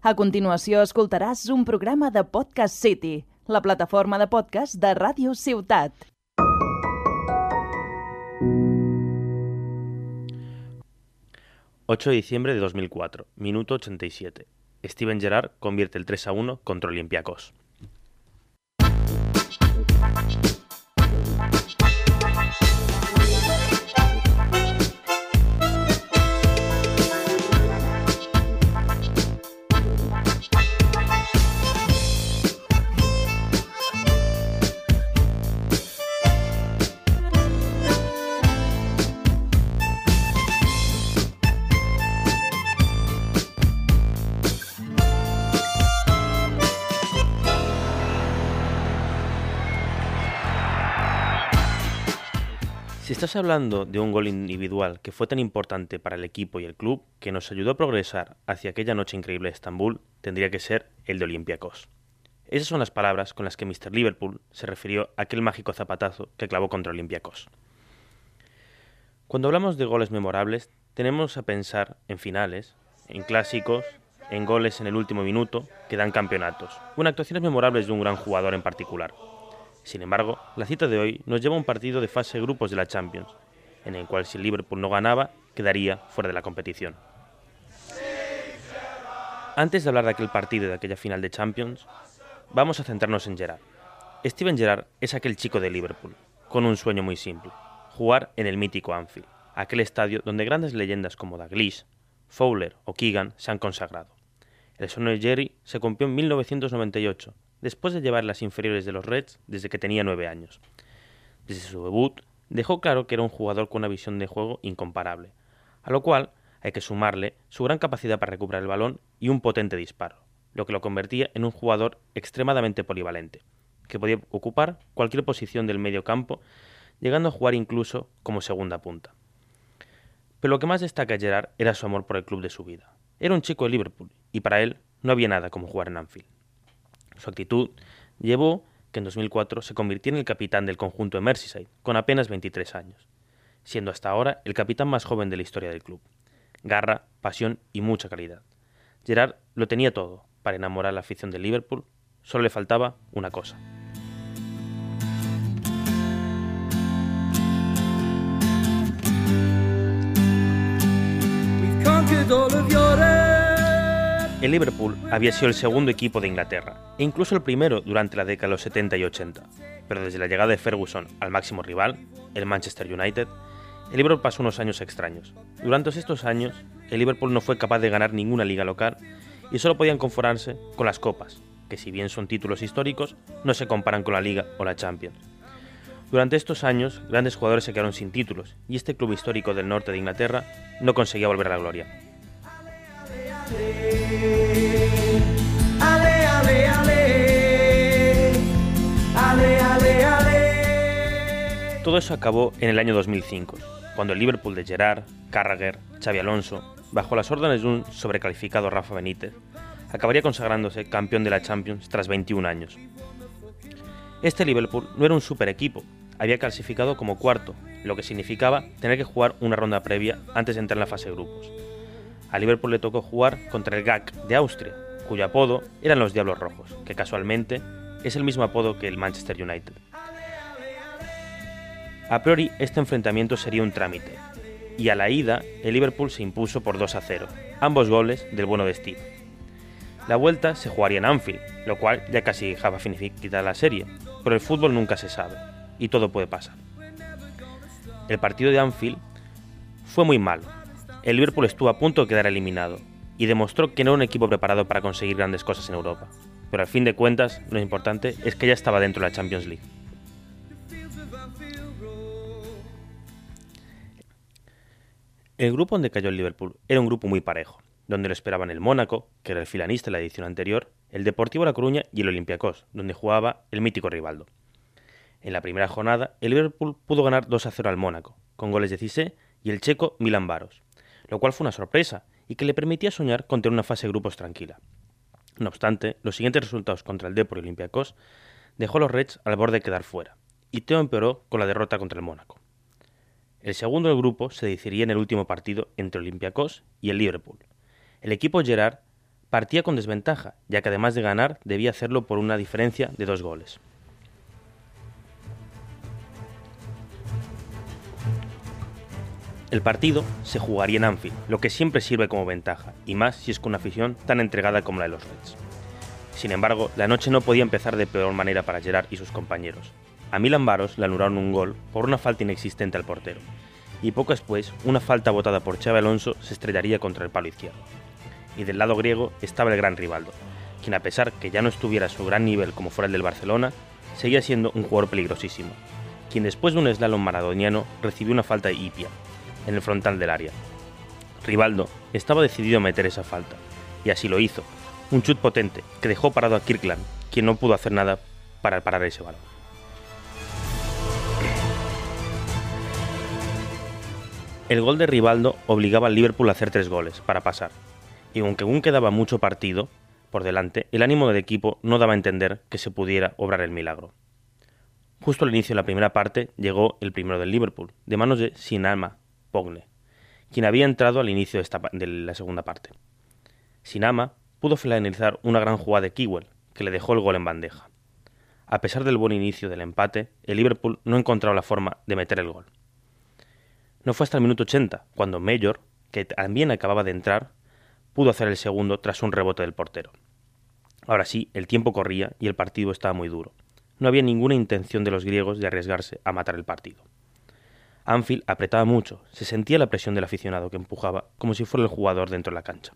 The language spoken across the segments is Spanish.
A continuació escoltaràs un programa de Podcast City, la plataforma de podcast de Ràdio Ciutat. ...8 de diciembre de 2004, minuto 87. Steven Gerrard convierte el 3 a 1 contra Olympiacos. Hablando de un gol individual que fue tan importante para el equipo y el club que nos ayudó a progresar hacia aquella noche increíble de Estambul, tendría que ser el de Olympiacos. Esas son las palabras con las que Mr. Liverpool se refirió a aquel mágico zapatazo que clavó contra Olympiacos. Cuando hablamos de goles memorables, tenemos a pensar en finales, en clásicos, en goles en el último minuto que dan campeonatos, o en actuaciones memorables de un gran jugador en particular. Sin embargo, la cita de hoy nos lleva a un partido de fase de grupos de la Champions, en el cual si Liverpool no ganaba, quedaría fuera de la competición. Antes de hablar de aquel partido y de aquella final de Champions, vamos a centrarnos en Gerard. Steven Gerrard es aquel chico de Liverpool, con un sueño muy simple, jugar en el mítico Anfield, aquel estadio donde grandes leyendas como Dalglish, Fowler o Keegan se han consagrado. El sueño de Jerry se cumplió en 1998 después de llevar las inferiores de los Reds desde que tenía nueve años. Desde su debut, dejó claro que era un jugador con una visión de juego incomparable, a lo cual hay que sumarle su gran capacidad para recuperar el balón y un potente disparo, lo que lo convertía en un jugador extremadamente polivalente, que podía ocupar cualquier posición del medio campo, llegando a jugar incluso como segunda punta. Pero lo que más destaca a Gerard era su amor por el club de su vida. Era un chico de Liverpool, y para él no había nada como jugar en Anfield. Su actitud llevó que en 2004 se convirtiera en el capitán del conjunto de Merseyside, con apenas 23 años, siendo hasta ahora el capitán más joven de la historia del club. Garra, pasión y mucha calidad. Gerard lo tenía todo para enamorar a la afición de Liverpool, solo le faltaba una cosa. El Liverpool había sido el segundo equipo de Inglaterra, e incluso el primero durante la década de los 70 y 80, pero desde la llegada de Ferguson al máximo rival, el Manchester United, el Liverpool pasó unos años extraños. Durante estos años, el Liverpool no fue capaz de ganar ninguna liga local y solo podían conformarse con las copas, que si bien son títulos históricos, no se comparan con la liga o la Champions. Durante estos años, grandes jugadores se quedaron sin títulos y este club histórico del norte de Inglaterra no conseguía volver a la gloria. Todo eso acabó en el año 2005, cuando el Liverpool de Gerard, Carragher, Xavi Alonso, bajo las órdenes de un sobrecalificado Rafa Benítez, acabaría consagrándose campeón de la Champions tras 21 años. Este Liverpool no era un super equipo, había clasificado como cuarto, lo que significaba tener que jugar una ronda previa antes de entrar en la fase de grupos. A Liverpool le tocó jugar contra el GAC de Austria, cuyo apodo eran los Diablos Rojos, que casualmente es el mismo apodo que el Manchester United. A priori, este enfrentamiento sería un trámite, y a la ida, el Liverpool se impuso por 2 a 0, ambos goles del bueno de Steve. La vuelta se jugaría en Anfield, lo cual ya casi dejaba finiquitar la serie, pero el fútbol nunca se sabe, y todo puede pasar. El partido de Anfield fue muy malo. El Liverpool estuvo a punto de quedar eliminado, y demostró que no era un equipo preparado para conseguir grandes cosas en Europa. Pero al fin de cuentas, lo importante es que ya estaba dentro de la Champions League. El grupo donde cayó el Liverpool era un grupo muy parejo, donde lo esperaban el Mónaco, que era el filanista de la edición anterior, el Deportivo La Coruña y el Olympiacos, donde jugaba el mítico Rivaldo. En la primera jornada, el Liverpool pudo ganar 2 a 0 al Mónaco, con goles de Cissé y el checo Milan Baros, lo cual fue una sorpresa y que le permitía soñar con tener una fase de grupos tranquila. No obstante, los siguientes resultados contra el Depor y Olympiacos dejó a los Reds al borde de quedar fuera, y todo empeoró con la derrota contra el Mónaco. El segundo del grupo se decidiría en el último partido entre Olympiacos y el Liverpool. El equipo Gerard partía con desventaja, ya que además de ganar debía hacerlo por una diferencia de dos goles. El partido se jugaría en Anfield, lo que siempre sirve como ventaja, y más si es con una afición tan entregada como la de los Reds. Sin embargo, la noche no podía empezar de peor manera para Gerard y sus compañeros. A Milan Baros le anularon un gol por una falta inexistente al portero, y poco después, una falta votada por Xavi Alonso se estrellaría contra el palo izquierdo. Y del lado griego estaba el gran Rivaldo, quien a pesar que ya no estuviera a su gran nivel como fuera el del Barcelona, seguía siendo un jugador peligrosísimo, quien después de un slalom maradoniano recibió una falta de hipia, en el frontal del área. Rivaldo estaba decidido a meter esa falta, y así lo hizo, un chut potente que dejó parado a Kirkland, quien no pudo hacer nada para parar ese balón. El gol de Rivaldo obligaba al Liverpool a hacer tres goles para pasar, y aunque aún quedaba mucho partido por delante, el ánimo del equipo no daba a entender que se pudiera obrar el milagro. Justo al inicio de la primera parte llegó el primero del Liverpool, de manos de Sinama Pogne, quien había entrado al inicio de, la segunda parte. Sinama pudo finalizar una gran jugada de Kewell, que le dejó el gol en bandeja. A pesar del buen inicio del empate, el Liverpool no encontraba la forma de meter el gol. No fue hasta el minuto 80, cuando Mayor, que también acababa de entrar, pudo hacer el segundo tras un rebote del portero. Ahora sí, el tiempo corría y el partido estaba muy duro. No había ninguna intención de los griegos de arriesgarse a matar el partido. Anfield apretaba mucho, se sentía la presión del aficionado que empujaba como si fuera el jugador dentro de la cancha.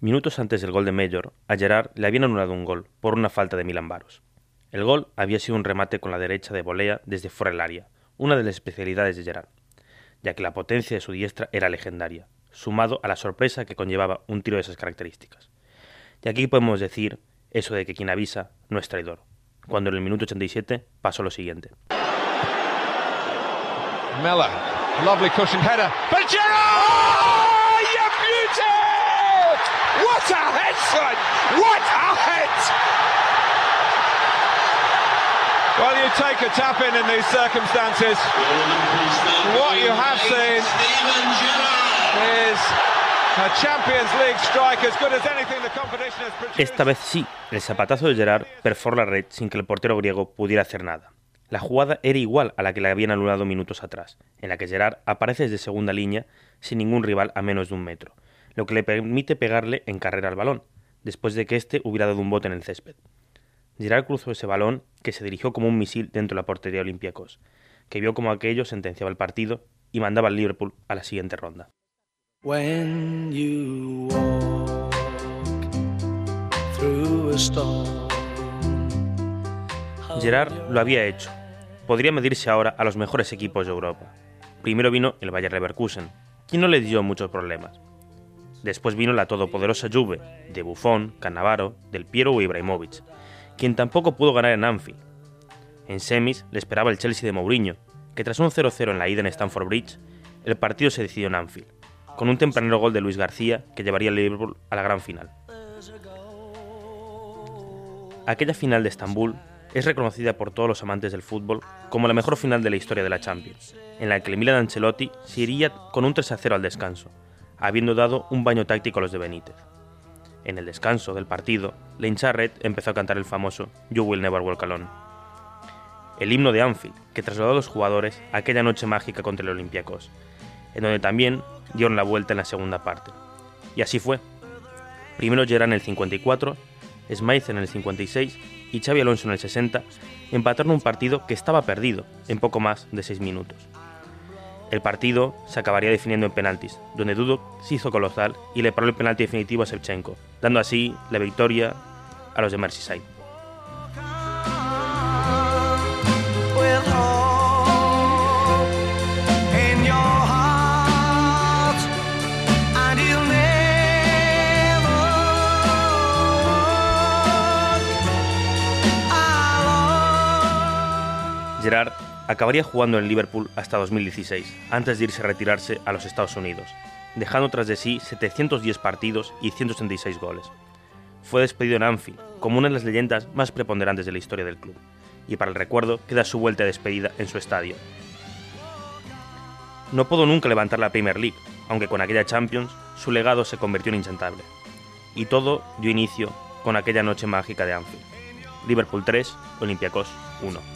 Minutos antes del gol de Mayor, a Gerard le habían anulado un gol por una falta de Milan Baros. El gol había sido un remate con la derecha de volea desde fuera del área, una de las especialidades de Gerard, ya que la potencia de su diestra era legendaria, sumado a la sorpresa que conllevaba un tiro de esas características. Y aquí podemos decir eso de que quien avisa no es traidor, cuando en el minuto 87 pasó lo siguiente. Mella, lovely cushion header, but Gerard! Oh, you beauty! What a head, son! What a head! Well, you take a tap in in these circumstances. What you have seen is a Champions League strike as good as anything the competition has produced. Esta vez sí, el zapatazo de Gerard perforó la red sin que el portero griego pudiera hacer nada. La jugada era igual a la que le habían anulado minutos atrás, en la que Gerard aparece desde segunda línea sin ningún rival a menos de un metro, lo que le permite pegarle en carrera al balón, después de que éste hubiera dado un bote en el césped. Gerard cruzó ese balón que se dirigió como un misil dentro de la portería Olympiacos, que vio como aquello sentenciaba el partido y mandaba al Liverpool a la siguiente ronda. Gerard lo había hecho. Podría medirse ahora a los mejores equipos de Europa. Primero vino el Bayer Leverkusen, quien no le dio muchos problemas. Después vino la todopoderosa Juve, de Buffon, Cannavaro, Del Piero o Ibrahimovic, quien tampoco pudo ganar en Anfield. En semis le esperaba el Chelsea de Mourinho, que tras un 0-0 en la ida en Stamford Bridge, el partido se decidió en Anfield, con un tempranero gol de Luis García que llevaría al Liverpool a la gran final. Aquella final de Estambul es reconocida por todos los amantes del fútbol como la mejor final de la historia de la Champions, en la que el Milan Ancelotti se iría con un 3-0 al descanso, habiendo dado un baño táctico a los de Benítez. En el descanso del partido, la hincha red empezó a cantar el famoso You Will Never Walk Alone, el himno de Anfield, que trasladó a los jugadores aquella noche mágica contra el Olympiacos, en donde también dieron la vuelta en la segunda parte. Y así fue. Primero Gerard en el 54, Smythe en el 56 y Xavi Alonso en el 60 empataron un partido que estaba perdido en poco más de 6 minutos. El partido se acabaría definiendo en penaltis, donde Dudok se hizo colosal y le paró el penalti definitivo a Shevchenko, dando así la victoria a los de Merseyside. Gerard acabaría jugando en Liverpool hasta 2016, antes de irse a retirarse a los Estados Unidos, dejando tras de sí 710 partidos y 136 goles. Fue despedido en Anfield, como una de las leyendas más preponderantes de la historia del club, y para el recuerdo queda su vuelta de despedida en su estadio. No pudo nunca levantar la Premier League, aunque con aquella Champions su legado se convirtió en inchantable. Y todo dio inicio con aquella noche mágica de Anfield. Liverpool 3, Olympiacos 1.